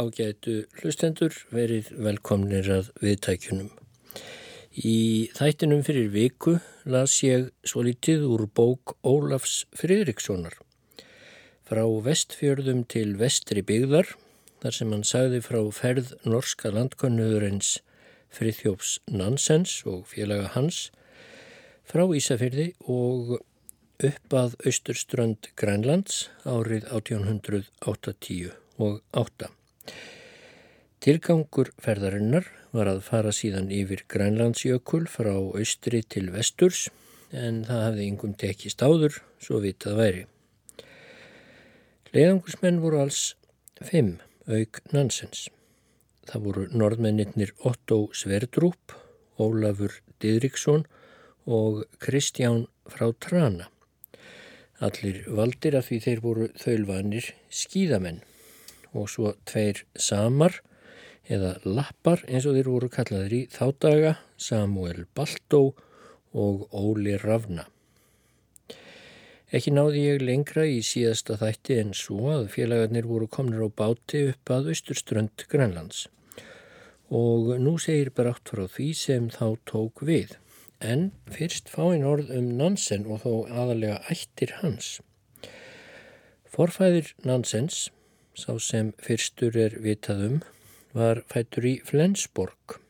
ágætu hlustendur verið velkomnir að viðtækjunum. Í þættinum fyrir viku las ég svo litið úr bók Ólafs Fridrikssonar. Frá vestfjörðum til vestri byggðar, þar sem hann sagði frá ferð norska landkonnuðurins Frithjófs Nansens og félaga hans, frá Ísafyrði og upp að austurströnd Grænlands árið 1880 og 8. Tilgangur ferðarinnar var að fara síðan yfir Grænlandsjökul frá austri til vesturs en það hafði yngum tekist áður svo vitað væri. Leðangursmenn voru alls fimm auk Nansens. Það voru norðmennir Otto Sverdrup, Ólafur Didriksson og Kristján frá Trana. Allir valdir af því þeir voru þaulvanir skíðamenn og svo tveir samar eða lappar eins og þeir voru kallaður í þá daga Samuel Baltó og Óli Ravna. Ekki náði ég lengra í síðasta þætti en svo að félagarnir voru komnir á báti upp að austurströnd Grænlands og nú segir brátt frá því sem þá tók við. En fyrst fáinn orð um Nansen og þó aðalega ættir hans. Forfæðir Nansens sá sem fyrstur er vitaðum, var fættur í Flensborg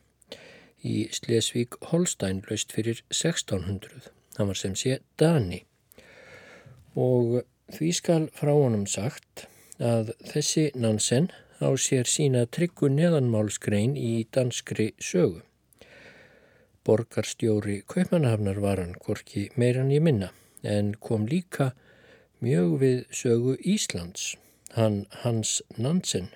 í Slesvík Holstein laust fyrir 1600. Það var sem sé Dani og því skal frá honum sagt að þessi Nansen á sér sína tryggu neðanmálskrein í danskri sögu. Borgarstjóri Kaupmannahafnar var hann hvorki meirann ég minna en kom líka mjög við sögu Íslands hann Hans Nansen.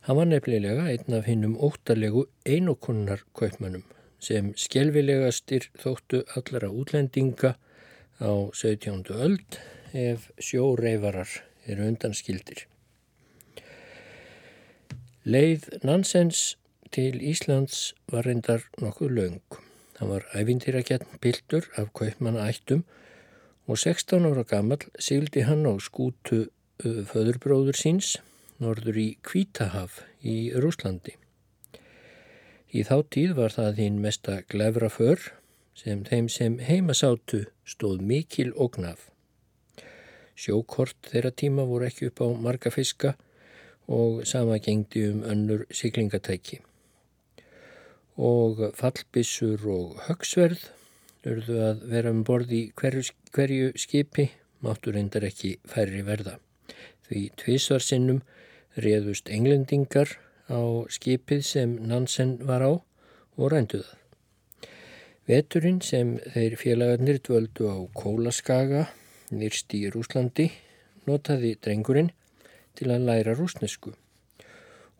Hann var nefnilega einn af hinnum óttalegu einokunnar kaupmannum sem skjelvilegastir þóttu allara útlendinga á 17. öld ef sjóreifarar eru undanskildir. Leið Nansens til Íslands var reyndar nokkuð laung. Hann var ævindýrakjarn pildur af kaupmanna ættum og 16 ára gammal sigildi hann á skútu föðurbróður síns norður í Kvítahaf í Rúslandi. Í þá tíð var það þín mesta glefra för sem þeim sem heimasátu stóð mikil og gnaf. Sjókort þeirra tíma voru ekki upp á marga fiska og sama gengdi um önnur siklingatæki. Og fallbissur og högsverð urðu að vera um borði hverju, hverju skipi máttur reyndar ekki færri verða. Því tvísvarsinnum réðust englendingar á skipið sem Nansen var á og rændu það. Veturinn sem þeir félagarnir dvöldu á Kólaskaga, nýrst í Rúslandi, notaði drengurinn til að læra rúsnesku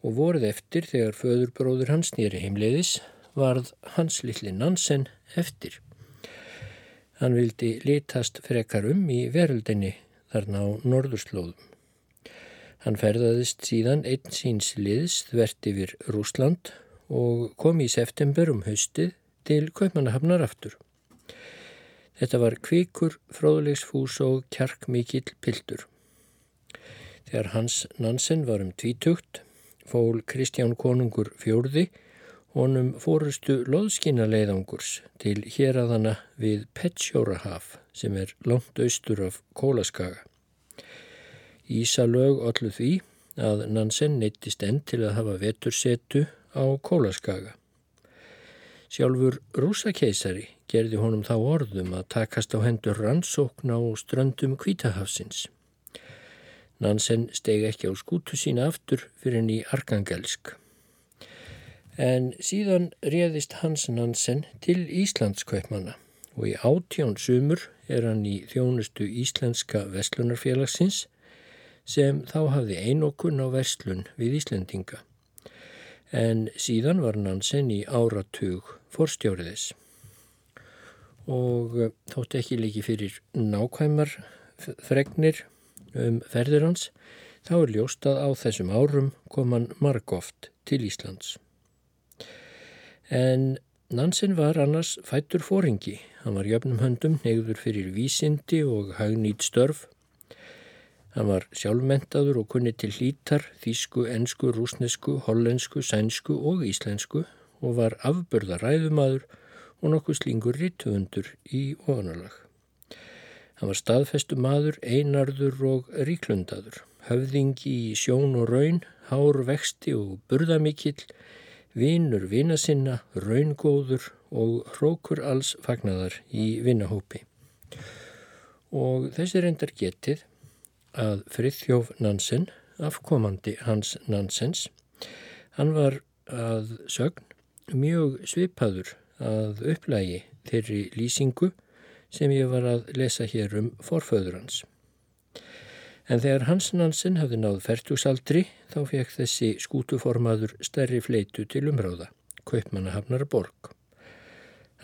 og voruð eftir þegar föðurbróður hans nýri heimleiðis varð hans litli Nansen eftir. Hann vildi litast frekar um í veröldinni þarna á norðurslóðum. Hann ferðaðist síðan einn síns liðs þvert yfir Rúsland og kom í september um haustið til Kaupmannahafnar aftur. Þetta var kvikur, fróðlegsfús og kjark mikill pildur. Þegar Hans Nansen var um tvítugt, fól Kristján Konungur fjórði honum fórustu loðskina leiðangurs til hér að hana við Petsjórahaf sem er langt austur af Kólaskaga. Ísalög allu því að Nansen neittist enn til að hafa vetursetu á Kólaskaga. Sjálfur rúsakeisari gerði honum þá orðum að takast á hendur rannsókn á ströndum kvítahafsins. Nansen steg ekki á skútu sína aftur fyrir henni Arkangelsk. En síðan réðist Hans Nansen til Íslandskaupmanna og í átjón sumur er hann í þjónustu Íslenska Vestlunarfélagsins sem þá hafði einokun á verslun við Íslendinga. En síðan var Nansen í áratug forstjóriðis. Og eh, þótt ekki líki fyrir nákvæmar fregnir um ferður hans, þá er ljóst að á þessum árum kom hann margóft til Íslands. En Nansen var annars fættur fóringi. Hann var jöfnum höndum neyður fyrir vísindi og hagnýtt störf Hann var sjálfmentaður og kunni til hlítar, þísku, ensku, rúsnesku, hollensku, sænsku og íslensku og var afbörða ræðumadur og nokkuð slingur rítuundur í ofanalag. Hann var staðfestu maður, einarður og ríklundaður, höfðingi í sjón og raun, hár vexti og burðamikill, vinur vina sinna, raungóður og hrókur alls fagnaðar í vinnahópi. Og þessi reyndar getið að Frithjóf Nansen, afkomandi hans Nansens, hann var að sögn mjög svipaður að upplægi þeirri lýsingu sem ég var að lesa hér um forföður hans. En þegar Hans Nansen hafði náð færtúsaldri þá fekk þessi skútuformaður stærri fleitu til umráða, Kaupmannahafnar borg.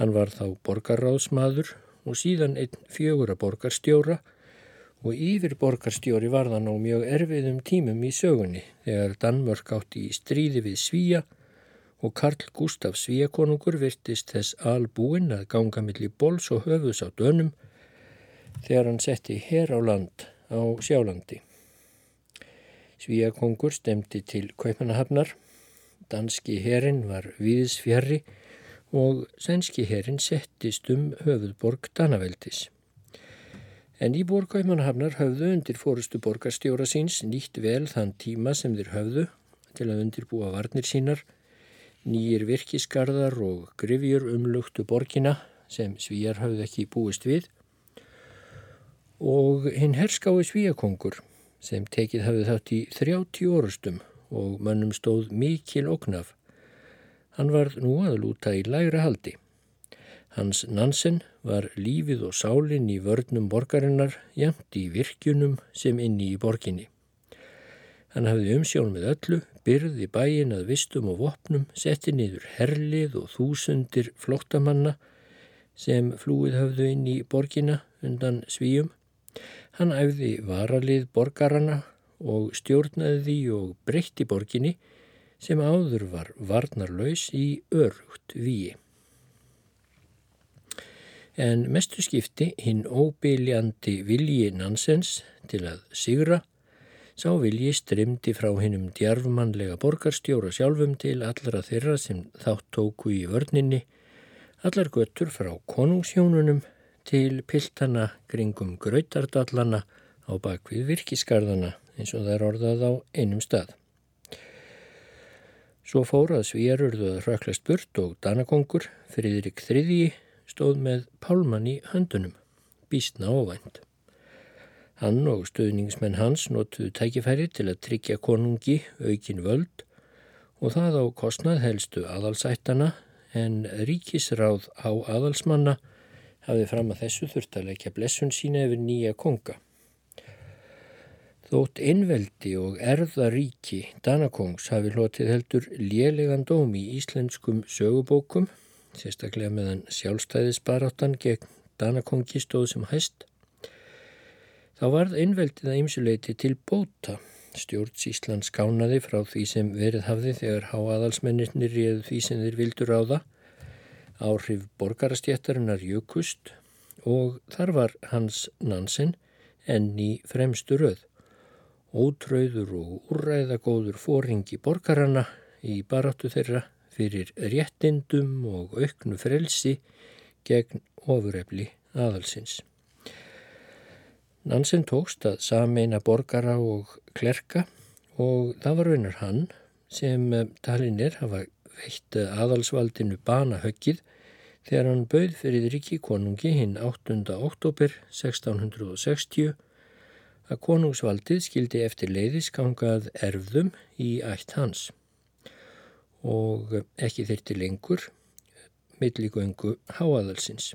Hann var þá borgarráðsmaður og síðan einn fjögura borgarstjóra og yfir borgarstjóri var það ná mjög erfiðum tímum í sögunni þegar Danmörk átti í stríði við Svíja og Karl Gustaf Svíjakonungur virtist þess albúinn að ganga millir bóls og höfus á dönum þegar hann setti hér á land á sjálandi. Svíjakongur stemdi til Kaupanahafnar, danski herin var viðsfjari og sænski herin settist um höfuðborg Danaveldis. En í borgauðmannhafnar höfðu undir fórustu borgarstjóra síns nýtt vel þann tíma sem þeir höfðu til að undirbúa varnir sínar, nýjir virkisgarðar og grifjur umlugtu borgina sem svíjar höfðu ekki búist við og hinn herskái svíjakongur sem tekið hafði þátt í 30 orustum og mönnum stóð mikil oknaf. Hann var nú að lúta í lægra haldi. Hans Nansen var lífið og sálinn í vörnum borgarinnar jæmt í virkjunum sem inni í borginni. Hann hafði umsjón með öllu, byrði bæin að vistum og vopnum, setti niður herlið og þúsundir flóttamanna sem flúið hafðu inn í borginna undan svíum. Hann æfði varalið borgarana og stjórnaði því og breytti borginni sem áður var varnarlaus í örugt víi en mestu skipti hinn óbyljandi vilji Nansens til að sigra sá vilji strymdi frá hinnum djarfmannlega borgarstjóra sjálfum til allra þeirra sem þátt tóku í vörninni, allar göttur frá konungshjónunum til piltana kringum grautardallana á bakvið virkisgarðana eins og er orðað á einum stað. Svo fórað svíjarurðu að röklast burt og Danakongur, Friðrik III, stóð með pálmann í höndunum, bísna óvænt. Hann og stöðningsmenn hans notuðu tækifæri til að tryggja konungi aukin völd og það á kostnað helstu aðalsættana en ríkisráð á aðalsmanna hafði fram að þessu þurft að leggja blessun sína yfir nýja konga. Þótt einveldi og erðaríki Danakongs hafi hlotið heldur lélegan dóm í íslenskum sögubókum sérstaklega meðan sjálfstæðisbaráttan gegn Danakongi stóð sem hæst. Þá varð einveldið að ymsuleiti til bóta. Stjórns Ísland skánaði frá því sem verið hafði þegar háaðalsmennir réðu því sem þeir vildur á það. Áhrif borgarastjættarinnar jökust og þar var hans Nansen enn í fremstu röð. Ótröður og úrræðagóður fóringi borgarana í baráttu þeirra fyrir réttindum og auknu frelsi gegn ofurefli aðalsins. Nansen tókst að sameina borgara og klerka og það var raunar hann sem eh, talinir hafa veitt aðalsvaldinu bana höggið þegar hann bauð fyrir Ríki konungi hinn 8. oktober 1660 að konungsvaldið skildi eftir leiðiskangað erfðum í ætt hans og ekki þyrti lengur milligöngu háaðalsins.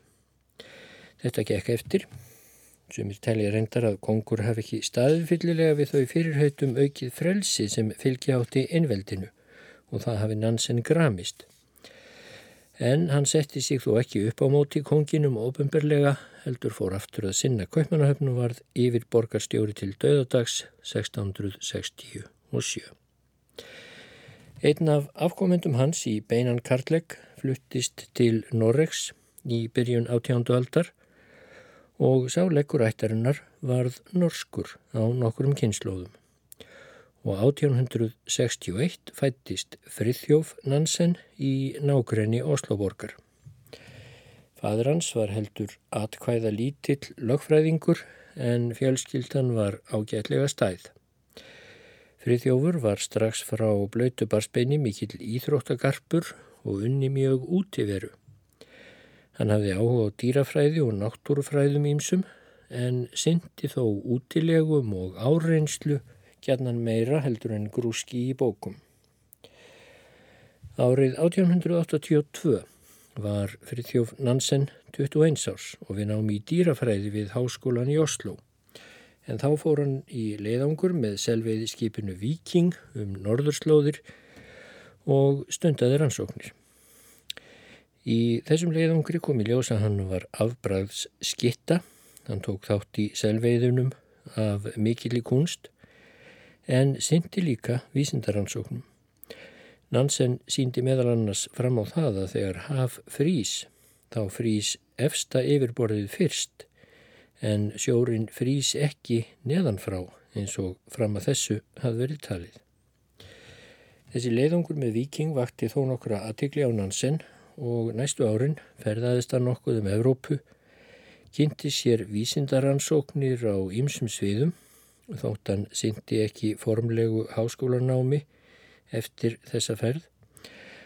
Þetta gekk eftir sem er telja reyndar að kongur hafi ekki staðfyllilega við þau fyrirhautum aukið frelsi sem fylgja átti innveldinu og það hafi Nansen gramist. En hann setti sig þó ekki upp á móti konginum ofinberlega heldur fór aftur að sinna kaupmannahöfn og varð yfir borgarstjóri til döðadags 1667. Einn af afkomendum hans í beinan Karlegg fluttist til Norregs í byrjun átjándu aldar og sá leggurættarinnar varð norskur á nokkurum kynnslóðum og 1861 fættist Frithjóf Nansen í nákrenni Osloborgar. Fadur hans var heldur atkvæða lítill lögfræðingur en fjölskyldan var ágætlega stæð. Frithjófur var strax frá blöytubarsbeini mikill íþróttagarpur og unni mjög útiveru. Hann hafði áhuga á dýrafræði og náttúrufræðum ímsum en syndi þó útilegum og áreynslu gjarnan meira heldur en grúski í bókum. Árið 1882 var Frithjóf Nansen 21 árs og við náum í dýrafræði við háskólan í Oslo. En þá fór hann í leiðangur með selveiði skipinu Viking um norðurslóðir og stundaði rannsóknir. Í þessum leiðangri kom í ljósa hann var afbræðs skitta, hann tók þátt í selveiðunum af mikil í kunst en syndi líka vísindaransóknum. Nansen síndi meðal annars fram á það að þegar haf frís, þá frís efsta yfirborðið fyrst, en sjórin frís ekki neðanfrá eins og fram að þessu hafði verið talið. Þessi leiðungur með viking vakti þó nokkra aðtikli á Nansen og næstu árin ferðaðist hann nokkuð um Evrópu, kynnti sér vísindaransóknir á ýmsum sviðum þóttan syndi ekki formlegu háskólanámi eftir þessa ferð.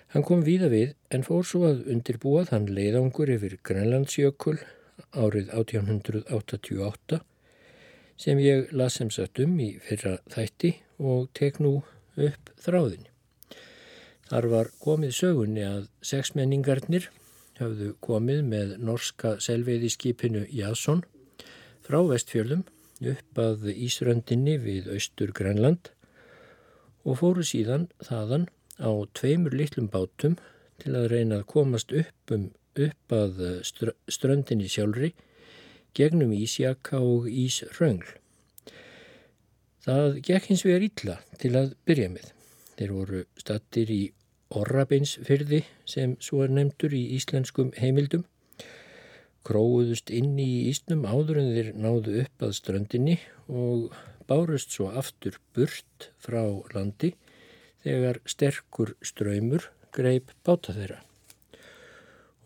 Hann kom víða við en fór svo að undirbúa þann leiðangur yfir Grænlandsjökul árið 1888 sem ég las sem sagt um í fyrra þætti og tek nú upp þráðin. Þar var komið sögunni að sexmenningarnir hafðu komið með norska selveiðiskipinu Jason frá vestfjörðum upp að Ísröndinni við austur Grænland og fóru síðan þaðan á tveimur litlum bátum til að reyna að komast upp, um, upp að ströndinni sjálfri gegnum Ísjaka og Ísröngl. Það gekk hins vegar illa til að byrja með. Þeir voru stattir í Orrabeinsfyrði sem svo er nefndur í íslenskum heimildum króðust inni í ísnum áður en þeir náðu upp að ströndinni og bárust svo aftur burt frá landi þegar sterkur ströymur greip báta þeirra.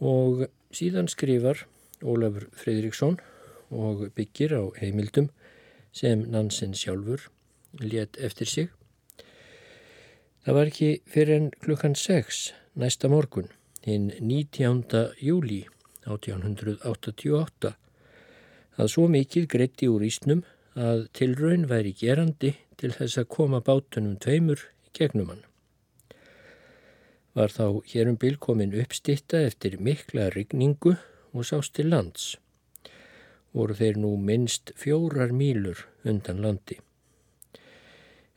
Og síðan skrifar Ólafur Fridriksson og byggir á heimildum sem Nansen sjálfur létt eftir sig. Það var ekki fyrir en klukkan 6 næsta morgun, hinn 19. júli 1888 að svo mikið greitti úr ísnum að tilraun væri gerandi til þess að koma bátunum tveimur gegnum hann. Var þá hérum bil komin uppstitta eftir mikla rigningu og sást til lands. Voru þeir nú minnst fjórar mýlur undan landi.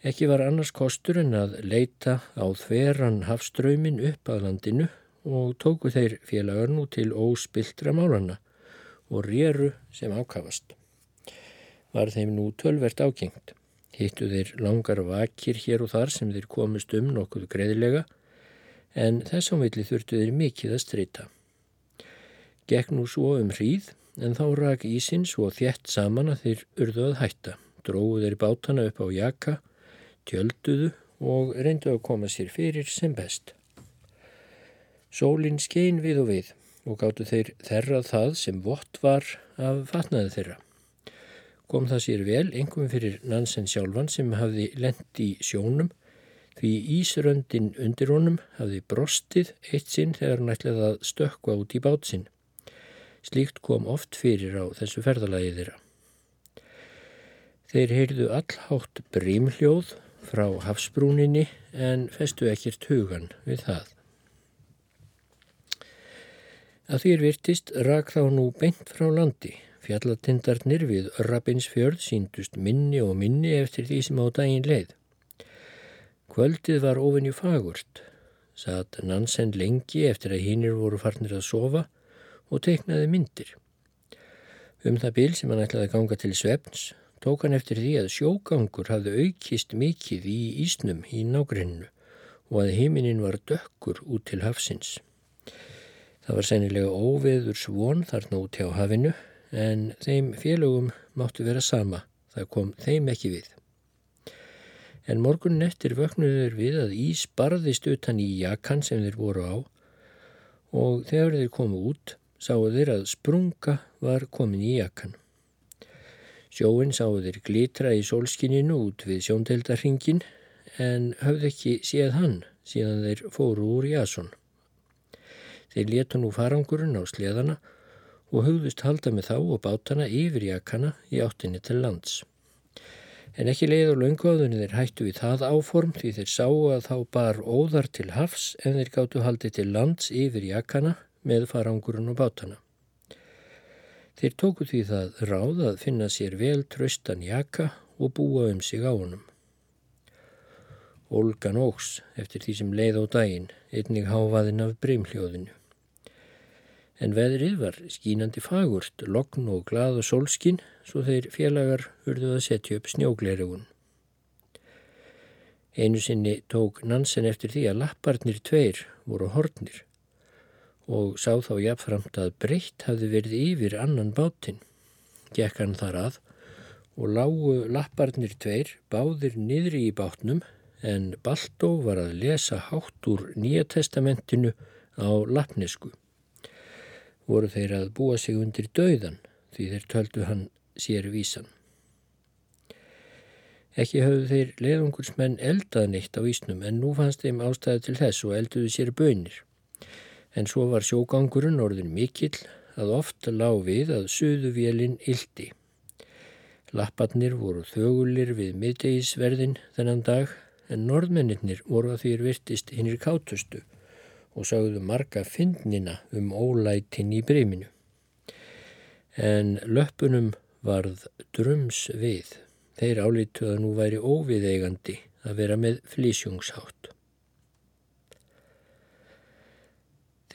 Ekki var annars kostur en að leita á þveran hafströymin upp að landinu og tóku þeir félagar nú til óspiltra málana og réru sem ákavast. Var þeim nú tölvert ákengt. Hittu þeir langar vakir hér og þar sem þeir komist um nokkuð greiðilega en þess ámiðli þurftu þeir mikið að streyta. Gekk nú svo um hríð en þá rak ísinn svo þjætt saman að þeir urðu að hætta. Dróðu þeir bátana upp á jaka, tjölduðu og reyndu að koma sér fyrir sem best. Sólinn skein við og við og gáttu þeir þerrað það sem vott var af fatnaði þeirra. Kom það sér vel, engum fyrir Nansen sjálfan sem hafði lent í sjónum því Ísröndin undir honum hafði brostið eitt sinn þegar hann ætlaði að stökka út í bát sinn. Slíkt kom oft fyrir á þessu ferðalagi þeirra. Þeir heyrðu allhátt brímhljóð frá hafsbrúninni en festu ekkert hugan við það. Að því er virtist rak þá nú beint frá landi. Fjallatindarnir við Örrabinsfjörð síndust minni og minni eftir því sem á daginn leið. Kvöldið var ofinju fagurt. Satt Nansen lengi eftir að hinnir voru farnir að sofa og teiknaði myndir. Um það bil sem hann ætlaði að ganga til svefns tók hann eftir því að sjógangur hafði aukist mikið í ísnum í nágrinnu og að heiminin var dökkur út til hafsins. Það var sennilega óveður svon þarna út hjá hafinu en þeim félögum máttu vera sama, það kom þeim ekki við. En morgun nettir vöknuður við að ís barðist utan í jakan sem þeir voru á og þegar þeir komu út sáu þeir að sprunga var komin í jakan. Sjóin sáu þeir glitra í sólskininu út við sjóndeldarhingin en höfðu ekki séð hann síðan þeir fóru úr Jason. Þeir letu nú farangurinn á sleðana og hugðust halda með þá og bátana yfir jakana í áttinni til lands. En ekki leið og laungáðunni þeir hættu við það áform því þeir sáu að þá bar óðar til hafs en þeir gáttu haldi til lands yfir jakana með farangurinn og bátana. Þeir tóku því það ráð að finna sér vel tröstan jaka og búa um sig á honum. Olgan ógs eftir því sem leið á daginn, einnig háfaðinn af breymhljóðinu en veðrið var skínandi fagurt, lokn og glað og sólskinn svo þeir félagar hurðuð að setja upp snjóglerugun. Einu sinni tók Nansen eftir því að lapparnir tveir voru hornir og sá þá jafnframt að breytt hafði verið yfir annan bátinn. Gekk hann þar að og lágu lapparnir tveir báðir niðri í bátnum en Baltó var að lesa hátt úr Nýja testamentinu á lappnesku voru þeir að búa sig undir dauðan því þeir töldu hann sér vísan. Ekki hafðu þeir leiðungursmenn eldað neitt á ísnum en nú fannst þeim ástæði til þess og elduðu sér bönir. En svo var sjógangurinn orðin mikill að ofta lág við að suðuvélinn ildi. Lapparnir voru þögulir við miðdegisverðin þennan dag en norðmennir voru að því er virtist hinnir kátustu og sagðu marga fyndnina um ólætin í breyminu. En löpunum varð drums við. Þeir álítu að nú væri óviðeigandi að vera með flísjungshátt.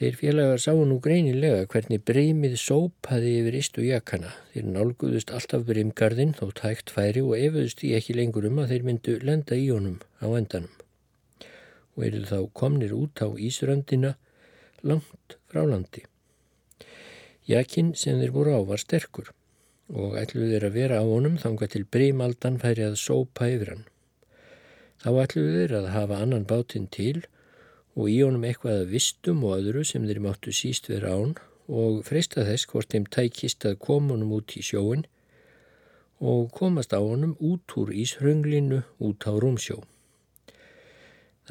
Þeir félagar sáu nú greinilega hvernig breymið sópaði yfir istu jakana. Þeir nálguðust alltaf breymgarðin þó tækt færi og efuðust í ekki lengur um að þeir myndu lenda í honum á endanum og eru þá komnir út á Ísröndina langt frá landi. Jakinn sem þeir voru á var sterkur og ætluðu þeir að vera á honum þanga til brímaldan færi að sópa yfir hann. Þá ætluðu þeir að hafa annan bátinn til og í honum eitthvað að vistum og öðru sem þeir máttu síst vera án og freista þess hvort þeim tækist að koma honum út í sjóin og komast á honum út úr Íshrönglinu út á Rúmsjó.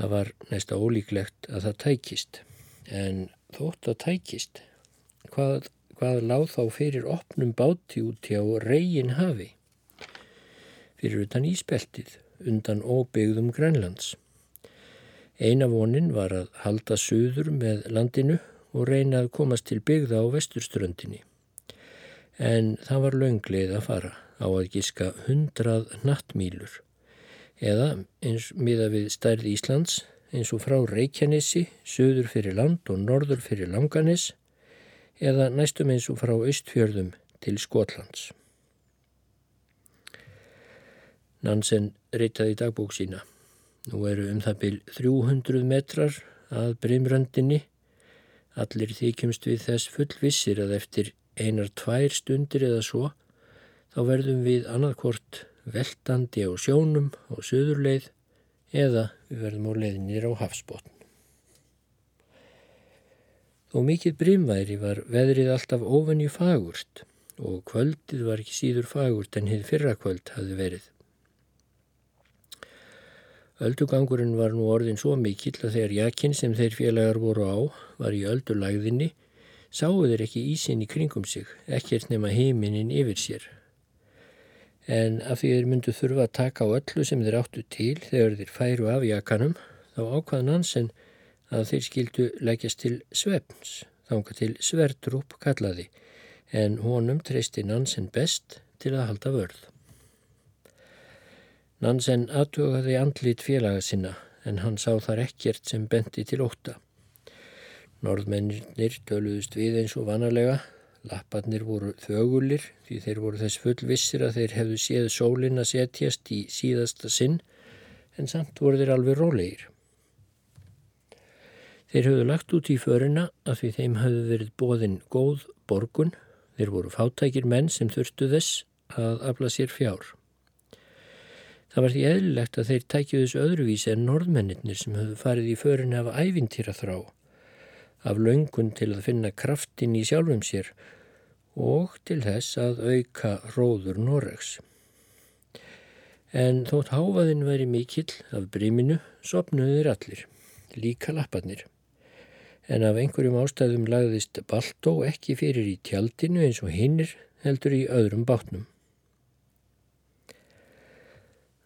Það var næsta ólíklegt að það tækist, en þótt að tækist, hvað, hvað láð þá fyrir opnum báti út hjá reygin hafi? Fyrir utan íspeltið, undan óbyggðum Grænlands. Eina vonin var að halda söður með landinu og reyna að komast til byggða á vesturströndinni. En það var laungleið að fara á að giska hundrað nattmýlur eða eins miða við stærð Íslands eins og frá Reykjanesi, söður fyrir land og norður fyrir Langanes eða næstum eins og frá Östfjörðum til Skotlands. Nansen reytaði dagbók sína. Nú eru um það byl 300 metrar að brimröndinni. Allir þykjumst við þess fullvissir að eftir einar tvær stundir eða svo þá verðum við annarkvort veltandi á sjónum á söðurleið eða við verðum á leiðinir á hafsbótn. Þó mikill brimværi var veðrið alltaf ofenni fagurt og kvöldið var ekki síður fagurt en hið fyrra kvöld hafi verið. Öldugangurinn var nú orðin svo mikill að þegar jakinn sem þeir félagar voru á var í öldulagðinni sáu þeir ekki ísinn í kringum sig, ekkert nema heiminin yfir sér en af því þeir myndu þurfa að taka á öllu sem þeir áttu til þegar þeir færu af jakanum þá ákvaðan Nansen að þeir skildu leggjast til svefns, þánga til sverdrúp kallaði, en honum treysti Nansen best til að halda vörð. Nansen aðtögaði andlit félaga sinna en hann sá þar ekkert sem bendi til óta. Norðmennir döluðust við eins og vanalega Lapparnir voru þögulir því þeir voru þess fullvissir að þeir hefðu séð sólinn að setjast í síðasta sinn en samt voru þeir alveg rólegir. Þeir höfðu lagt út í förina að því þeim höfðu verið bóðin góð borgun. Þeir voru fátækir menn sem þurftu þess að afla sér fjár. Það var því eðlilegt að þeir tækju þessu öðruvísi en norðmennir sem höfðu farið í förin af ævintýra þrá, af löngun til að finna kraftin í sjálfum sér og til þess að auka róður Noregs. En þótt háfaðin væri mikill af bríminu, sopnuðir allir, líka lapparnir en af einhverjum ástæðum lagðist Baltó ekki fyrir í tjaldinu eins og hinnir heldur í öðrum bátnum.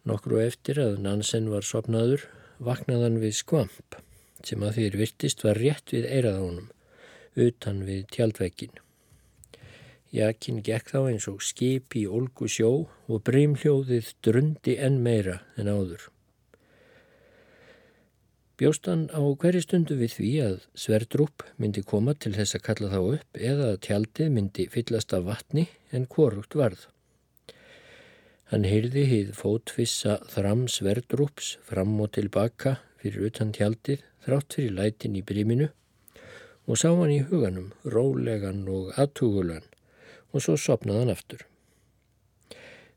Nokkru eftir að Nansen var sopnaður vaknaðan við skvamp sem að þeir virtist var rétt við eiraðánum utan við tjaldvekkin. Jakin gekk þá eins og skip í olgu sjó og brimhljóðið drundi enn meira en áður. Bjóstan á hverju stundu við því að sverdrúp myndi koma til þess að kalla þá upp eða að tjaldið myndi fyllast af vatni en korugt varð. Hann heyrði hýð fótfissa þram sverdrúps fram og tilbaka fyrir utan tjaldið þrátt fyrir lætin í bríminu og sá hann í huganum rólegan og aðtugulan og svo sopnaði hann aftur.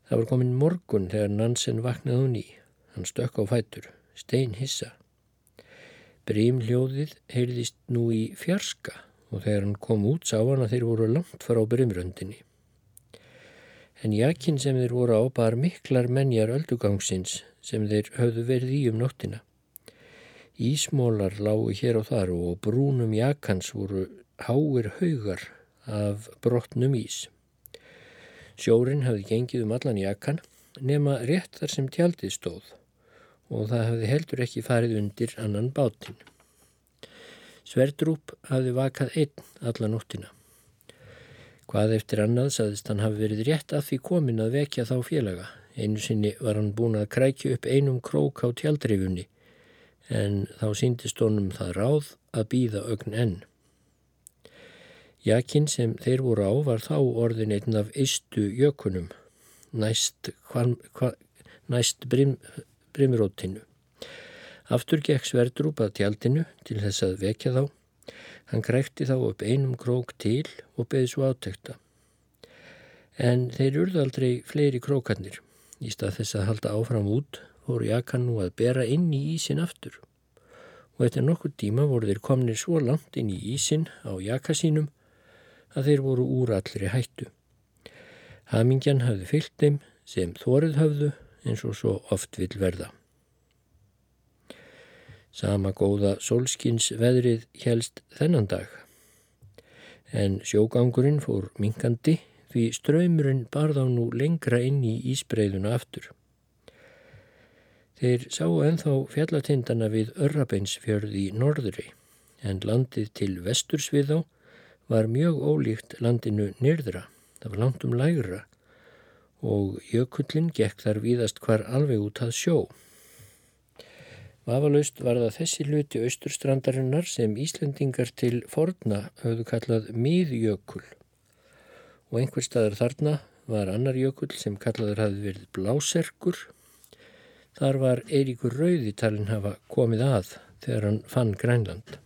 Það var komin morgun þegar Nansen vaknaði hún í. Hann stökk á fætur, stein hissa. Brímhljóðið heyrðist nú í fjarska og þegar hann kom út sá hann að þeir voru langt fara á brimröndinni. En jakinn sem þeir voru á bar miklar menjar öldugangsins sem þeir höfðu verið í um nóttina. Ísmólar lágu hér og þar og brúnum jakans voru háir haugar af brotnum ís. Sjórin hafði gengið um allan jakan nema rétt þar sem tjaldið stóð og það hafði heldur ekki farið undir annan bátinn. Sverdrúp hafði vakað einn alla nóttina. Hvað eftir annað saðist hann hafi verið rétt að því komin að vekja þá félaga. Einu sinni var hann búin að krækja upp einum krók á tjaldrifunni en þá síndist honum það ráð að býða ögn enn. Jakinn sem þeir voru á var þá orðin einn af eistu jökunum, næst, næst brim, brimrótinu. Aftur gekk Sverdrup að tjaldinu til þess að vekja þá. Hann krækti þá upp einum krók til og beði svo átekta. En þeir urðu aldrei fleiri krókarnir. Í stað þess að halda áfram út voru jakan nú að bera inn í ísin aftur. Og eftir nokkur tíma voru þeir komnir svo langt inn í ísin á jakasínum að þeir voru úr allri hættu. Hamingjan hafði fyllt þeim sem þórið hafðu eins og svo oft vil verða. Sama góða solskins veðrið helst þennan dag. En sjógangurinn fór minkandi því ströymurinn barð á nú lengra inn í ísbreyðuna aftur. Þeir sáu enþá fjallatindana við Örrabeinsfjörði í norðri en landið til vestursvið á var mjög ólíkt landinu nyrðra, það var langt um lægra og jökullin gekk þar víðast hvar alveg út að sjó. Vafalaust var það þessi hluti austurstrandarinnar sem Íslendingar til forna höfðu kallað miðjökul og einhver staðar þarna var annar jökul sem kallaður hafði verið bláserkur. Þar var Eiríkur Rauðitalinn hafa komið að þegar hann fann Grænland.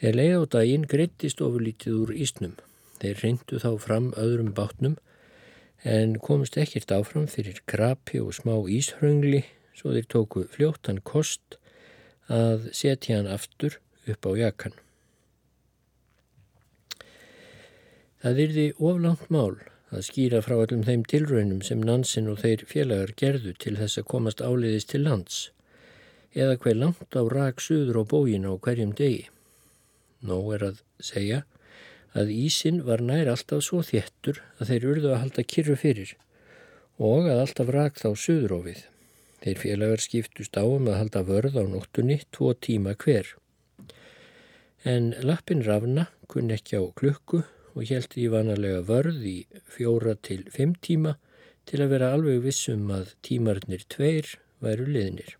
Þegar leið á daginn greittist ofurlítið úr Ísnum. Þeir reyndu þá fram öðrum bátnum en komist ekkert áfram fyrir krapi og smá íshröngli svo þeir tóku fljóttan kost að setja hann aftur upp á jakan. Það yrði oflangt mál að skýra frá allum þeim tilraunum sem Nansen og þeir félagar gerðu til þess að komast áleiðis til lands eða hver langt á rak suður og bógin á hverjum degi. Nó er að segja að ísin var nær alltaf svo þéttur að þeir urðu að halda kyrru fyrir og að alltaf rak þá söðrófið. Þeir félagar skiptust á um að halda vörð á nóttunni tvo tíma hver. En lappin rafna kunn ekki á klukku og held í vanalega vörð í fjóra til fimm tíma til að vera alveg vissum að tímarnir tveir væru liðnir.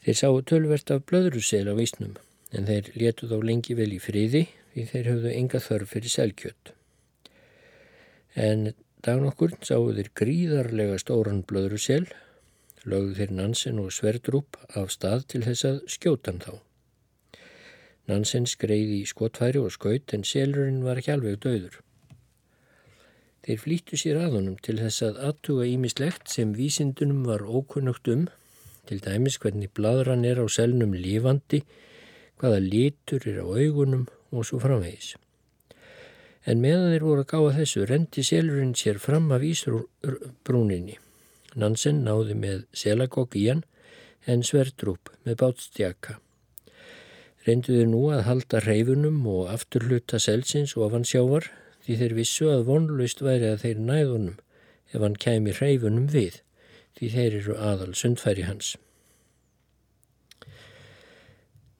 Þeir sáu tölvert af blöðrusel á vísnum en þeir letu þá lengi vel í friði því þeir höfðu enga þörf fyrir selkjött. En dagun okkur sáu þeir gríðarlega stóran blöðru sel, lögðu þeir Nansen og Sverdrup af stað til þess að skjótan þá. Nansen skreiði í skotfæri og skaut en selurinn var ekki alveg döður. Þeir flýttu sér að honum til þess að aðtuga ímislegt sem vísindunum var ókunnugt um, til dæmis hvernig bladran er á selnum lífandi, hvaða litur er á augunum og svo framvegis. En meðan þeir voru að gáða þessu rendi selurinn sér fram af Ísbrúninni. Nansen náði með selagokk í hann en sverdrúp með bátstjaka. Renduði nú að halda reyfunum og afturluta selsins ofan sjávar því þeir vissu að vonlust væri að þeir næðunum ef hann kæmi hreyfunum við því þeir eru aðal sundfæri hans.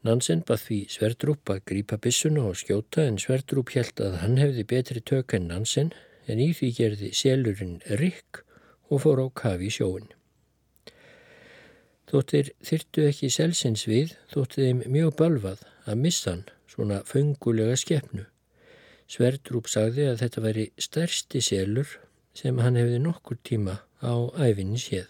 Nansen bað því Sverdrup að grípa bissuna og skjóta en Sverdrup held að hann hefði betri tök en Nansen en í því gerði selurinn Rikk og fór á kafi sjóin. Þóttir þyrtu ekki selsins við þótti þeim mjög balvað að missa hann svona fengulega skeppnu Sverdrup sagði að þetta væri stærsti selur sem hann hefði nokkur tíma á æfinni séð.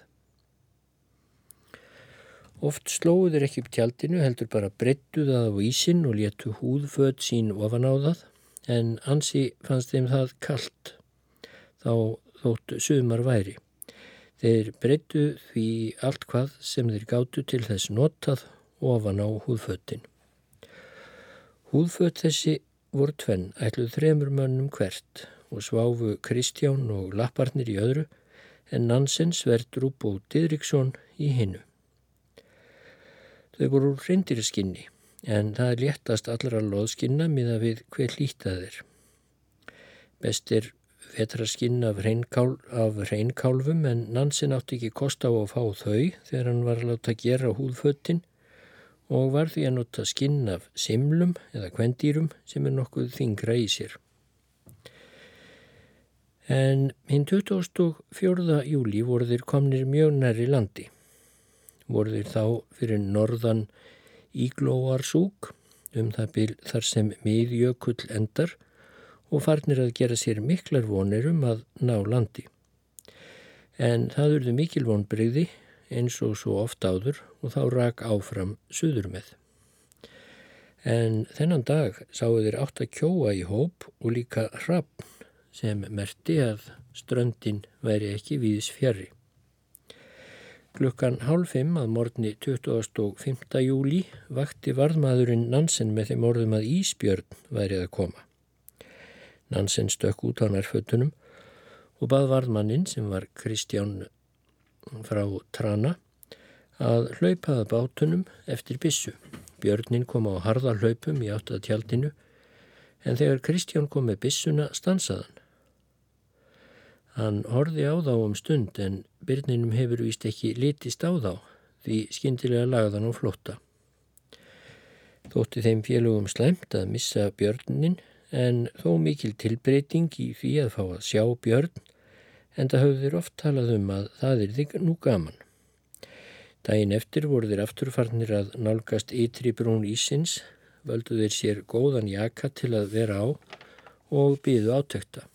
Oft slóður ekki upp tjaldinu heldur bara breyttu það á ísin og léttu húðfödd sín ofan á það en ansi fannst þeim það kallt þá þótt sumar væri. Þeir breyttu því allt hvað sem þeir gáttu til þess notað ofan á húðföddin. Húðfödd þessi voru tvenn ætluð þremur mönnum hvert og sváfu Kristján og Lapparnir í öðru en Nansen, Sverdrup og Didriksson í hinnu. Þau voru reyndiriskinni en það er léttast allra loðskinna miða við hver lítið þeir. Best er vetraskinn af, reinkál, af reinkálfum en Nansen átti ekki kost á að fá þau þegar hann var að láta gera húðföttin og var því að nota skinn af simlum eða kvendýrum sem er nokkuð þingra í sér. En hinn 24. júli voru þeir komnir mjög næri landi. Voru þeir þá fyrir norðan Íglóarsúk um það byl þar sem miðjökull endar og farnir að gera sér miklar vonir um að ná landi. En það urðu mikil vonbreyði eins og svo oft áður og þá rak áfram suður með. En þennan dag sáu þeir átt að kjóa í hóp og líka hrappn sem merti að ströndin væri ekki viðs fjari. Klukkan hálf fimm að morgni 25. júli vakti varðmaðurinn Nansen með þeim orðum að Ísbjörn værið að koma. Nansen stökk út á nærfötunum og bað varðmannin sem var Kristján frá Trana að hlaupaða bátunum eftir bissu. Björnin kom á harða hlaupum í áttað tjaldinu en þegar Kristján kom með bissuna stansaðan. Hann horfi á þá um stund en byrninum hefur vist ekki litist á þá því skindilega lagðan á flotta. Þótti þeim félögum slæmt að missa björnin en þó mikil tilbreyting í því að fá að sjá björn en það höfður oft talað um að það er þig nú gaman. Dægin eftir voru þeir afturfarnir að nálgast ytri brún ísins, völdu þeir sér góðan jaka til að vera á og byðu átökta.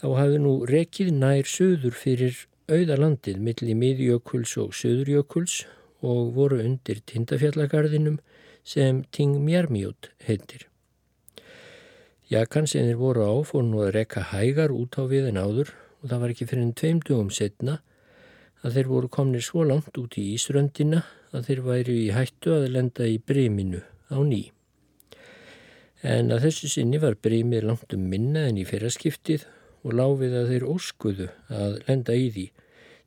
Þá hafði nú rekið nær söður fyrir auðalandið millir miðjökuls og söðurjökuls og voru undir tindafjallagarðinum sem Ting Mjármjót heitir. Jakan sem þeir voru á fór nú að rekka hægar út á við en áður og það var ekki fyrir enn tveim dögum setna að þeir voru komnir svo langt út í Ísröndina að þeir væri í hættu að lenda í breminu á ný. En að þessu sinni var bremið langt um minna en í fyrraskiptið og láfið að þeir óskuðu að lenda í því.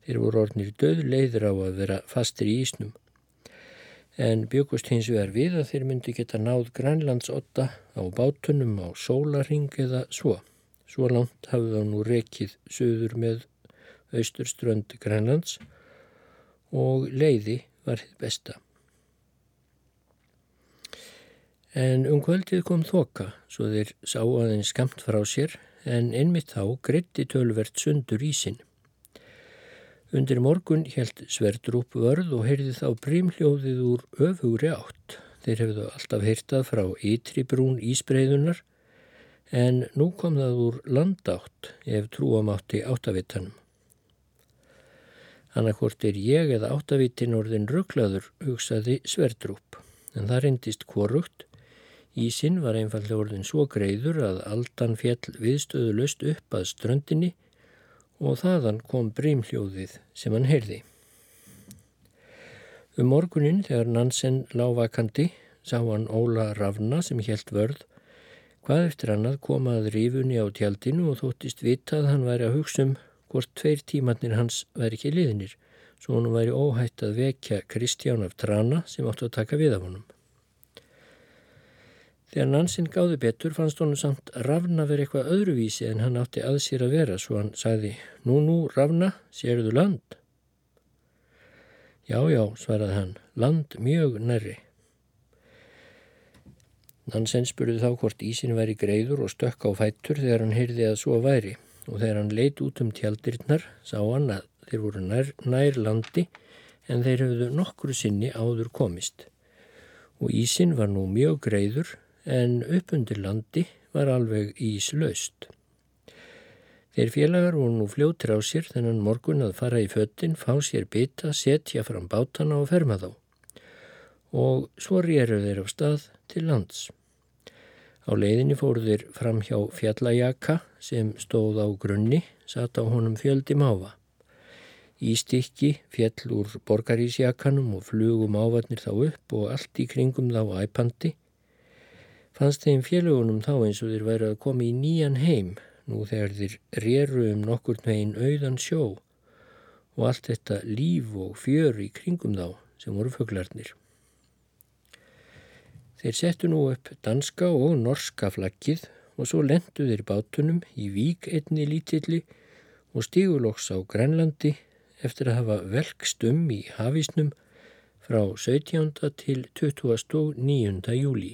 Þeir voru orðnir döð leiður á að vera fastir í Ísnum. En byggust hins vegar við að þeir myndi geta náð grænlandsotta á bátunum á sólaring eða svo. Svo langt hafði þá nú rekið söður með austurströnd Grænlands og leiði var þið besta. En um kvöldið kom þoka svo þeir sá aðeins skamt frá sér en einmitt þá greitti tölvert sundur í sinn. Undir morgun helt Sverdrup vörð og heyrði þá brímhljóðið úr öfugri átt. Þeir hefðu alltaf heyrtað frá ytri brún ísbreyðunar en nú kom það úr landátt ef trúamátti áttavitanum. Annarkort er ég eða áttavitin orðin rugglaður, hugsaði Sverdrup, en það reyndist hvorugt. Ísin var einfallega orðin svo greiður að aldan fjell viðstöðu löst upp að ströndinni og þaðan kom brimhljóðið sem hann heyrði. Um morgunin þegar Nansen lágvakandi sá hann Óla Ravna sem helt vörð hvað eftir hann að komað rífunni á tjaldinu og þóttist vitað hann væri að hugsa um hvort tveir tímannir hans væri ekki liðinir svo hann væri óhætt að vekja Kristján af Trana sem áttu að taka við af honum. Þegar Nansen gáði betur fannst honum samt Ravna verið eitthvað öðruvísi en hann átti að sér að vera svo hann sagði Nú, nú, Ravna, sérðu land? Já, já, svaraði hann, land mjög nærri. Nansen spurði þá hvort ísin væri greiður og stökk á fættur þegar hann heyrði að svo væri og þegar hann leit út um tjaldirinnar sá hann að þeir voru nær, nær landi en þeir höfðu nokkru sinni áður komist og ísin var nú mjög greiður en uppundir landi var alveg íslaust. Þeir félagar voru nú fljóttir á sér þennan morgun að fara í föttin, fá sér bytta, setja fram bátana og ferma þá. Og svo rýru þeir á stað til lands. Á leiðinni fóru þeir fram hjá fjallajaka sem stóð á grunni, satt á honum fjöldi máfa. Ístykki fjall úr borgarísjakanum og flugum ávatnir þá upp og allt í kringum þá æpandi fannst þeim félagunum þá eins og þeir væri að koma í nýjan heim nú þegar þeir réru um nokkur megin auðan sjó og allt þetta líf og fjör í kringum þá sem voru föglarnir. Þeir settu nú upp danska og norska flaggið og svo lendu þeir bátunum í vík einni lítilli og stíguloks á Grænlandi eftir að hafa velkst um í hafísnum frá 17. til 29. júli.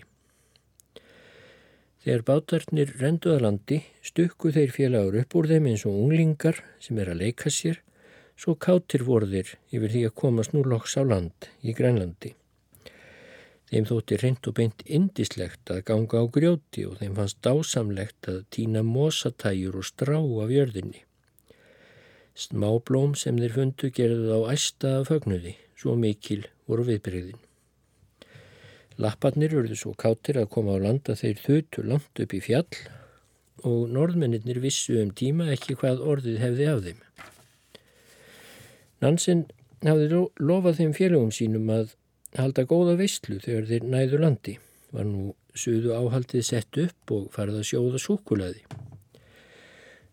Þegar bátarnir rendu að landi stukku þeir félagur upp úr þeim eins og unglingar sem er að leika sér svo kátir vorðir yfir því að komast nú loks á land í Grænlandi. Þeim þótti reynd og beint indislegt að ganga á grjóti og þeim fannst dásamlegt að týna mosatæjur og strá af jörðinni. Smáblóm sem þeir fundu gerðu á æsta af högnuði, svo mikil voru viðbreyðin. Lapparnir urðu svo káttir að koma á landa þeir þutu langt upp í fjall og norðmennir vissu um tíma ekki hvað orðið hefði af þeim. Nansen hafði lofað þeim félagum sínum að halda góða veistlu þegar þeir næðu landi. Var nú suðu áhaldið sett upp og farið að sjóða súkulaði.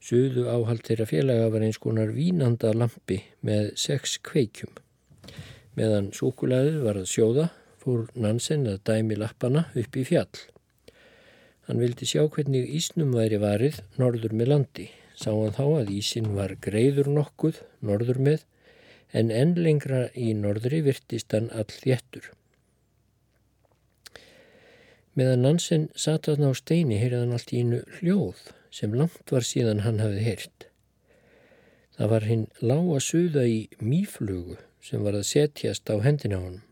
Suðu áhald þeirra félaga var eins konar vínanda lampi með sex kveikjum. Meðan súkulaðið var að sjóða fór Nansen að dæmi lappana upp í fjall. Hann vildi sjá hvernig ísnum væri varið norður með landi. Sá hann þá að ísin var greiður nokkuð norður með en enn lengra í norðri virtist hann all þéttur. Meðan Nansen satt að ná steini heyrði hann allt í innu hljóð sem langt var síðan hann hafið heyrt. Það var hinn lága suða í mýflugu sem var að setjast á hendina honum.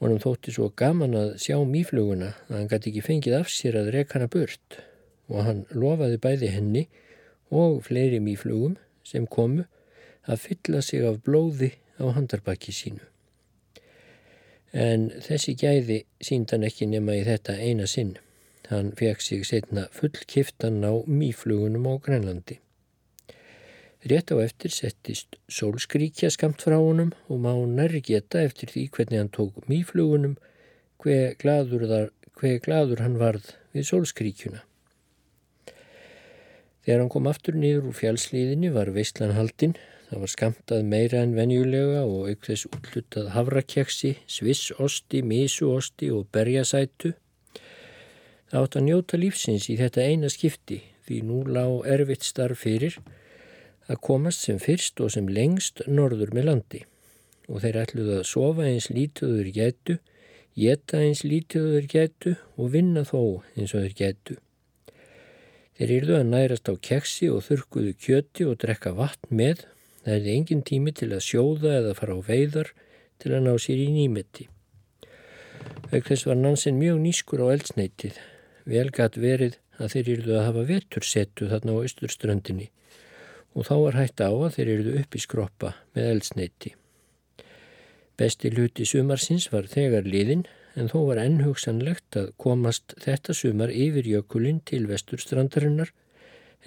Honum þótti svo gaman að sjá mýfluguna að hann gæti ekki fengið af sér að reka hana burt og hann lofaði bæði henni og fleiri mýflugum sem komu að fylla sig af blóði á handarbakki sínu. En þessi gæði sínd hann ekki nema í þetta eina sinn. Hann fekk sig setna fullkiftan á mýflugunum á Grænlandi. Rétt á eftir settist sólskríkja skamt frá honum og má nærri geta eftir því hvernig hann tók mýflugunum hver gladur, þar, hver gladur hann varð við sólskríkjuna. Þegar hann kom aftur niður úr fjálslíðinni var veistlan haldinn, það var skamtað meira en venjulega og auk þess útlutað havrakjaksi, svissosti, mísuosti og berjasætu. Það átt að njóta lífsins í þetta eina skipti því nú lág erfitt starf fyrir að komast sem fyrst og sem lengst norður með landi og þeir ætluði að sofa eins lítuður gætu, geta eins lítuður gætu og vinna þó eins og þeir gætu. Þeir yrðu að nærast á keksi og þurkuðu kjöti og drekka vatn með, það er engin tími til að sjóða eða fara á veiðar til að ná sér í nýmetti. Auk þess var Nansen mjög nýskur á eldsneitið, velgat verið að þeir yrðu að hafa vetursetu þarna á austurströndinni og þá var hægt á að þeir eruðu upp í skroppa með eldsneiti. Besti luti sumarsins var þegar liðin en þó var ennhugsanlegt að komast þetta sumar yfir jökulinn til vesturstrandarinnar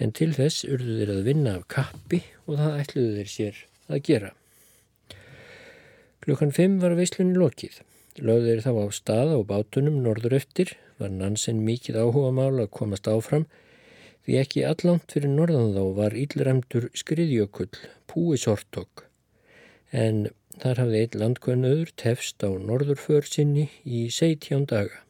en til þess urðu þeir að vinna af kappi og það ætluðu þeir sér að gera. Klukkan 5 var veislunni lokið. Þeir þá á stað á bátunum norður eftir, var Nansen mikið áhuga mála að komast áfram því ekki allant fyrir norðan þá var íllræmdur skriðjökull, púi sortokk en Þar hafði einn landkvönnöður tefst á norðurför sinni í 17 daga.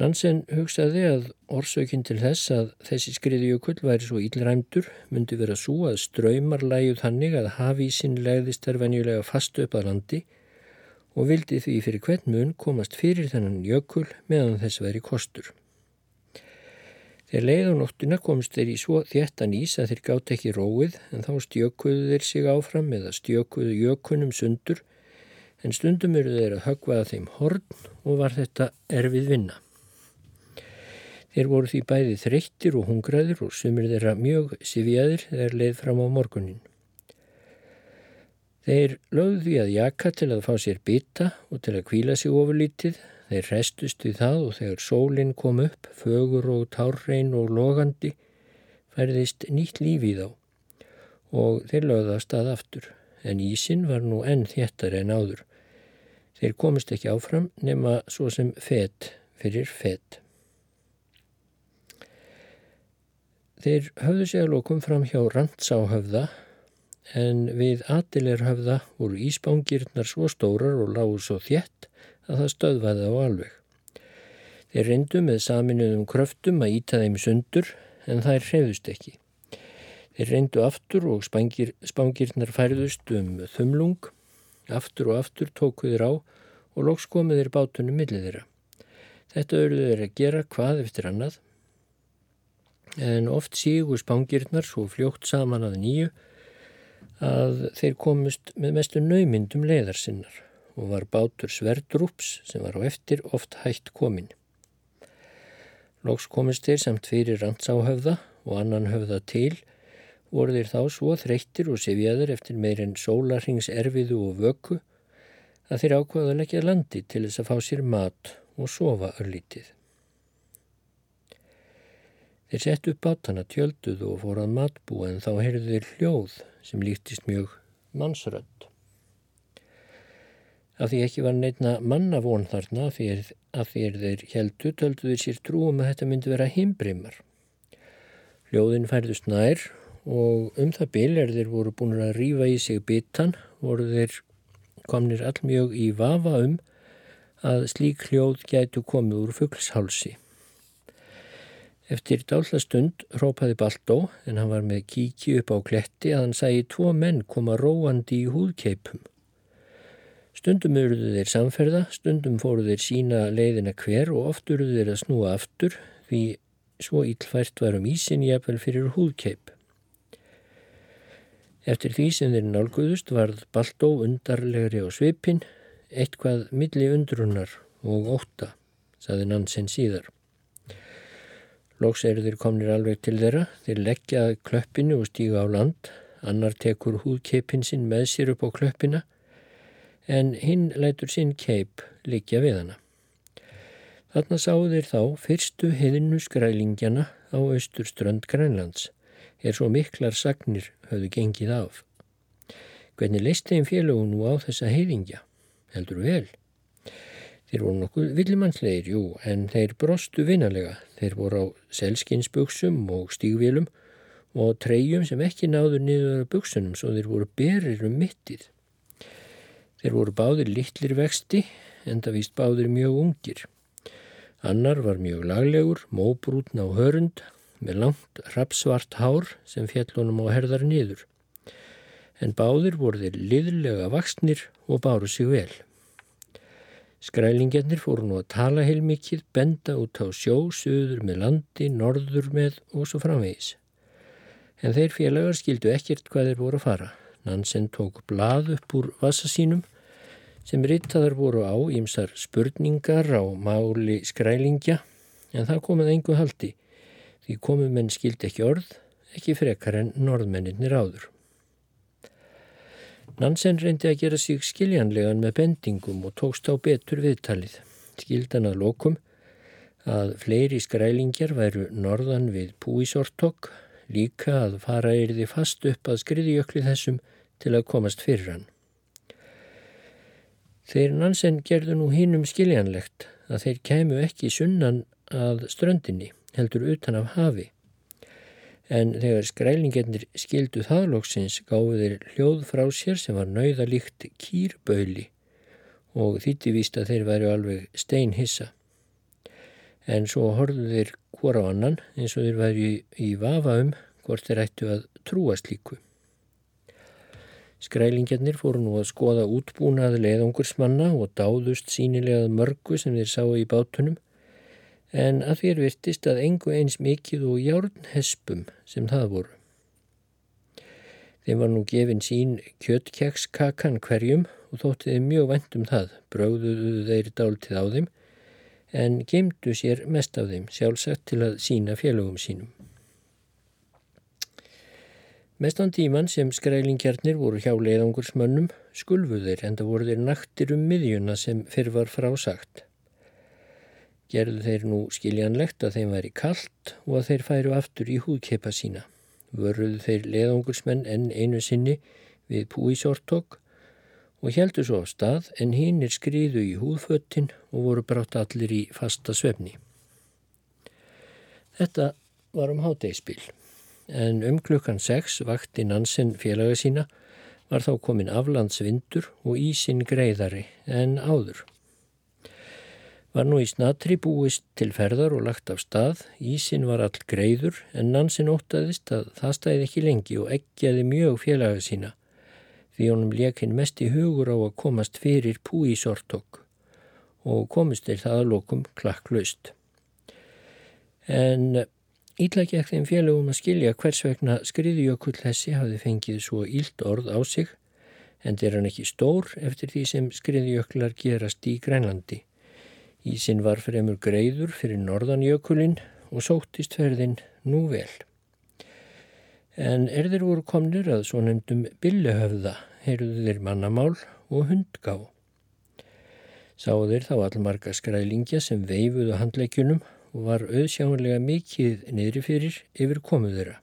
Nansen hugsaði að orsökinn til þess að þessi skriðjökull væri svo ílræmdur myndi vera svo að ströymar læjuð hannig að hafísinn legðist þær venjulega fastu upp að landi og vildi því fyrir hvern mun komast fyrir þennan jökull meðan þess veri kostur. Þegar leið á nóttina komst þeir í svo þéttan ís að þeir gátt ekki róið en þá stjökuðu þeir sig áfram eða stjökuðu jökunum sundur en stundum eru þeir að högvaða þeim horn og var þetta erfið vinna. Þeir voru því bæði þreyttir og hungraðir og sumir þeirra mjög sifjaðir þegar leið fram á morgunin. Þeir lögðu því að jaka til að fá sér bytta og til að kvíla sig ofurlítið Þeir restust við það og þegar sólinn kom upp, fögur og tárrein og logandi, færðist nýtt líf í þá og þeir lögðast að aftur, en ísin var nú enn þéttar en áður. Þeir komist ekki áfram nema svo sem fett fyrir fett. Þeir höfðu sig að lokum fram hjá randsáhöfða en við atilerhöfða voru íspángirnar svo stórar og lágu svo þétt að það stöðvaði á alveg. Þeir reyndu með saminuðum kröftum að íta þeim sundur en þær hreyðust ekki. Þeir reyndu aftur og spangir, spangirnar færðust um þumlung, aftur og aftur tókuðir á og loks komiðir bátunum millið þeirra. Þetta auðvitað er að gera hvað eftir annað en oft sígu spangirnar svo fljótt saman að nýju að þeir komust með mestu naumyndum leiðarsinnar og var bátur sverdrúps sem var á eftir oft hægt komin. Lóks komist þeir samt fyrir randsáhöfða og annan höfða til voru þeir þá svo þreyttir og sifjaður eftir meirinn sólarhings erfiðu og vöku að þeir ákvaða leggja landi til þess að fá sér mat og sofa örlítið. Þeir sett upp bátana tjölduð og fór að matbúa en þá heyrðu þeir hljóð sem líktist mjög mannsrönd. Af því ekki var neitna manna von þarna að þeir heldu töldu þeir sér trúum að þetta myndi vera himbrimar. Ljóðin færðust nær og um það bil er þeir voru búin að rýfa í sig bitan voru þeir komnir allmjög í vafa um að slík hljóð gætu komið úr fugglshálsi. Eftir dálta stund rópaði Baldó en hann var með kíki upp á kletti að hann sæi tvo menn koma róandi í húðkeipum. Stundum eruðu þeir samferða, stundum fóru þeir sína leiðina hver og oft eruðu þeir að snúa aftur því svo íllfært var um ísin jafnvel fyrir húðkeip. Eftir því sem þeir nálguðust varð Baldó undarlegri á svipin, eitthvað milli undrunar og óta, saði Nansen síðar. Lóks eru þeir komnir alveg til þeirra, þeir leggja klöppinu og stíga á land, annar tekur húðkeipin sinn með sér upp á klöppina en hinn lætur sinn keip likja við hana. Þarna sáu þeir þá fyrstu heðinu skrælingjana á austurströnd Grænlands, er svo miklar sagnir höfðu gengið af. Hvernig leist þeim félagun nú á þessa heiðingja? Heldur vel. Þeir voru nokkuð villimannslegir, jú, en þeir brostu vinalega. Þeir voru á selskinsbuksum og stígvélum og treyjum sem ekki náður niður að buksunum svo þeir voru berir um mittið. Þeir voru báðir littlir vexti en það víst báðir mjög ungir. Annar var mjög laglegur, móbrútn á hörund með langt rapsvart hár sem fjallunum á herðar niður. En báðir voru þeir liðlega vaksnir og báru sig vel. Skrælingjarnir fóru nú að tala heilmikið, benda út á sjó, söður með landi, norður með og svo framvegis. En þeir félagar skildu ekkert hvað þeir voru að fara. Nansen tók blað upp úr vassa sínum sem rittaðar voru á ímsar spurningar á máli skrælingja en það komið engu haldi því komið menn skildi ekki orð, ekki frekar en norðmenninir áður. Nansen reyndi að gera sig skiljanlegan með bendingum og tókst á betur viðtalið. Skildan að lokum að fleiri skrælingjar væru norðan við Púisortok, líka að fara erði fast upp að skriðjökli þessum til að komast fyrir hann. Þeir Nansen gerðu nú hinnum skiljanlegt að þeir kæmu ekki sunnan að ströndinni, heldur utan af hafi en þegar skrælingennir skildu þaðlóksins gáðu þeir hljóð frá sér sem var nauðalíkt kýrböli og þýtti víst að þeir væri alveg steinhissa. En svo horfðu þeir hvora annan eins og þeir væri í vafa um hvort þeir ættu að trúa slíku. Skrælingennir fóru nú að skoða útbúnaði leiðungursmanna og dáðust sínilegað mörgu sem þeir sáu í bátunum en að þér virtist að engu eins mikið og járnhespum sem það voru. Þeim var nú gefin sín kjöttkjækskakan hverjum og þótti þeim mjög vænt um það, brögðuðu þeir dáltið á þeim en gemdu sér mest af þeim sjálfsagt til að sína félögum sínum. Mestan tíman sem skrælingjarnir voru hjá leiðangursmönnum skulfuðir en það voru þeir naktir um miðjuna sem fyrr var frásagt gerðu þeir nú skiljanlegt að þeim væri kallt og að þeir færu aftur í húðkepa sína. Vörruðu þeir leðungursmenn enn einu sinni við púisortok og heldu svo á stað en hinnir skriðu í húðföttin og voru brátt allir í fasta svefni. Þetta var um háteispil en um klukkan 6 vakti Nansen félaga sína var þá komin aflandsvindur og ísin greiðari en áður var nú í snatri búist til ferðar og lagt af stað. Ísin var all greiður en Nansin óttaðist að það stæði ekki lengi og eggjaði mjög félaga sína því honum lekinn mest í hugur á að komast fyrir púi sortok og komist til það að lokum klakklaust. En ítla gekk þeim félagum að skilja hvers vegna skriðjökull þessi hafði fengið svo ílt orð á sig en þeir hann ekki stór eftir því sem skriðjöklar gerast í Grænlandi. Ísin var fremur greiður fyrir norðanjökulinn og sóttist ferðin nú vel. En erðir voru komnir að svo nefndum billehöfða, heyrðu þeir mannamál og hundgá. Sáðu þeir þá allmarga skrælingja sem veifuðu handleikjunum og var auðsjáanlega mikið niðri fyrir yfir komuð þeirra.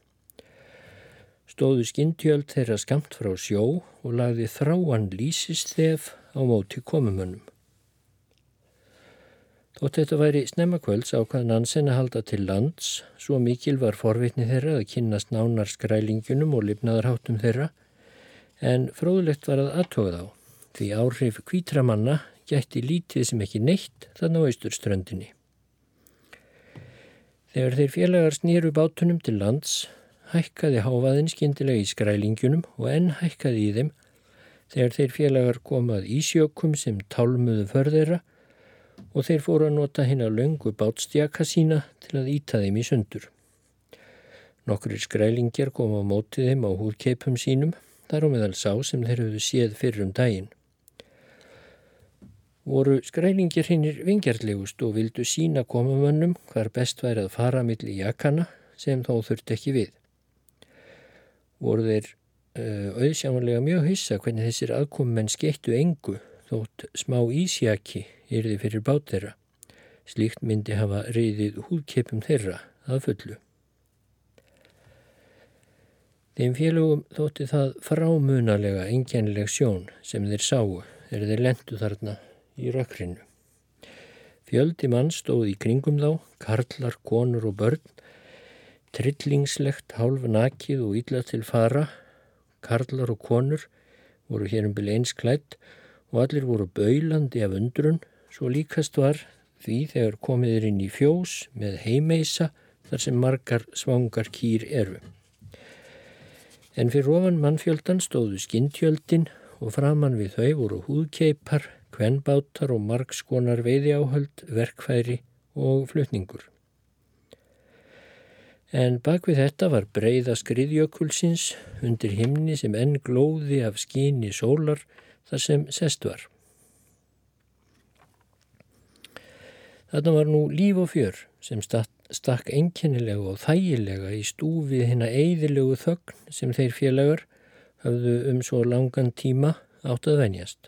Stóðu skintjöld þeirra skamt frá sjó og lagði þráan lísistef á móti komumönnum. Þótt þetta væri snemmakvölds ákvað Nansen að halda til lands, svo mikil var forvitni þeirra að kynast nánar skrælingunum og lifnaðarháttum þeirra, en fróðlegt var að aðtóða þá, því áhrif kvítramanna gætti lítið sem ekki neitt þann á austurströndinni. Þegar þeir félagar snýru bátunum til lands, hækkaði háfaðin skindilega í skrælingunum og enn hækkaði í þeim þegar þeir félagar komað í sjökum sem tálmuðu förðeira og þeir fóru að nota hinn að löngu bátstjaka sína til að íta þeim í sundur. Nokkur skrælingjar kom á mótið þeim á húrkeipum sínum, þar á meðal sá sem þeir höfðu séð fyrir um daginn. Voru skrælingjar hinnir vingjarlegust og vildu sína komamönnum hvar best væri að fara mill í jakana sem þó þurft ekki við. Voru þeir uh, auðsjámanlega mjög hissa hvernig þessir aðkomumenn skettu engu þótt smá ísjaki yrði fyrir bát þeirra. Slíkt myndi hafa reyðið húðkeppum þeirra að fullu. Þeim félögum þótti það frámunalega engjanleg sjón sem þeir sáu er þeir lendu þarna í rökkrinu. Fjöldi mann stóð í kringum þá, karlar, konur og börn, trillingslegt, hálf nakið og illa til fara, karlar og konur voru hér um byrja einsklætt og allir voru baulandi af undrun Svo líkast var því þegar komið er inn í fjós með heimeisa þar sem margar svangar kýr eru. En fyrir ofan mannfjöldan stóðu skintjöldin og framann við þau voru húðkeipar, kvenbátar og margskonar veiðjáhöld, verkfæri og flutningur. En bak við þetta var breyða skriðjökulsins undir himni sem enn glóði af skíni sólar þar sem sest var. Þarna var nú líf og fjör sem stakk einkennilega og þægilega í stúfið hérna eigðilegu þögn sem þeir félagar hafðu um svo langan tíma átt að venjast.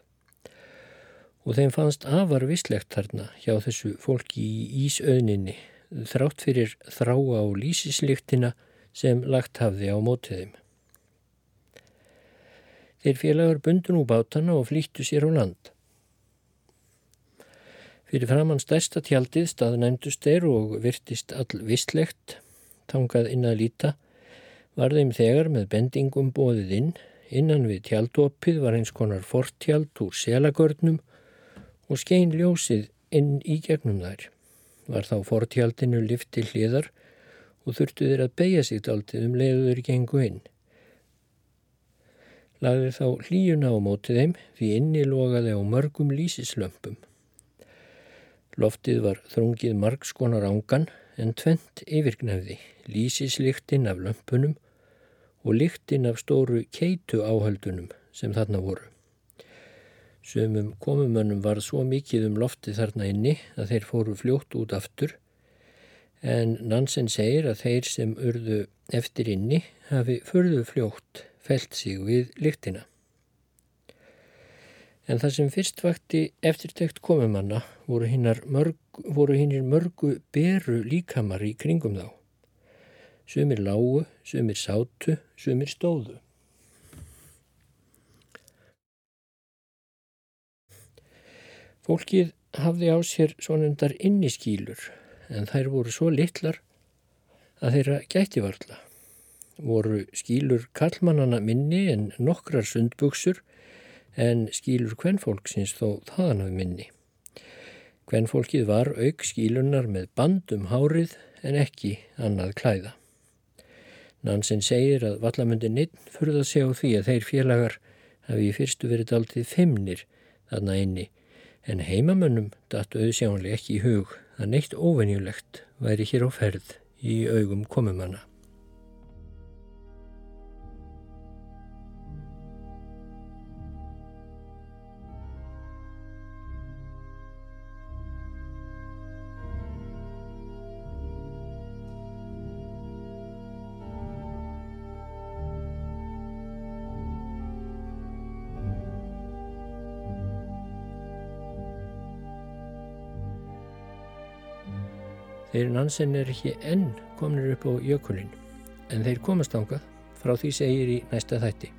Og þeim fannst afar visslegt þarna hjá þessu fólki í Ísauðninni þrátt fyrir þráa og lísisliktina sem lagt hafði á mótiðum. Þeir félagar bundun úr bátana og flýttu sér á land. Fyrir framann stærsta tjaldið staðnæmdust þeir og virtist all vistlegt, tangað inn að líta, var þeim þegar með bendingum bóðið inn, innan við tjaldopið var eins konar fortjald úr selagörnum og skein ljósið inn í gegnum þær. Var þá fortjaldinu lift til hliðar og þurftu þeir að beigja sig daldið um leiður gengu inn lagði þá hlíuna á mótið þeim því inni logaði á mörgum lísislömpum. Loftið var þrungið margskonar ángan en tvent yfirgnefði, lísisliktinn af lömpunum og liktinn af stóru keitu áhaldunum sem þarna voru. Sumum komumönnum var svo mikið um loftið þarna inni að þeir fóru fljótt út aftur en Nansen segir að þeir sem urðu eftir inni hafi förðu fljótt felt sig við lyktina. En það sem fyrst vakti eftirtekt komumanna voru hinnir mörgu, mörgu beru líkamar í kringum þá. Sumir lágu, sumir sátu, sumir stóðu. Fólkið hafði á sér svonendar inniskýlur en þær voru svo litlar að þeirra gæti varla voru skýlur kallmannana minni en nokkrar sundbuksur en skýlur kvennfólksins þó þaðan af minni. Kvennfólkið var auk skýlunar með bandum hárið en ekki annað klæða. Nansen segir að vallamundi ninn furða sig á því að þeir félagar hafi í fyrstu verið aldrei fimmnir þarna inni en heimamönnum datu auðsjánlega ekki í hug að neitt óvenjulegt væri hér á ferð í augum komumanna. Þeir Nansen er ekki enn kominir upp á jökulinn en þeir komast ángað frá því segir í næsta þætti.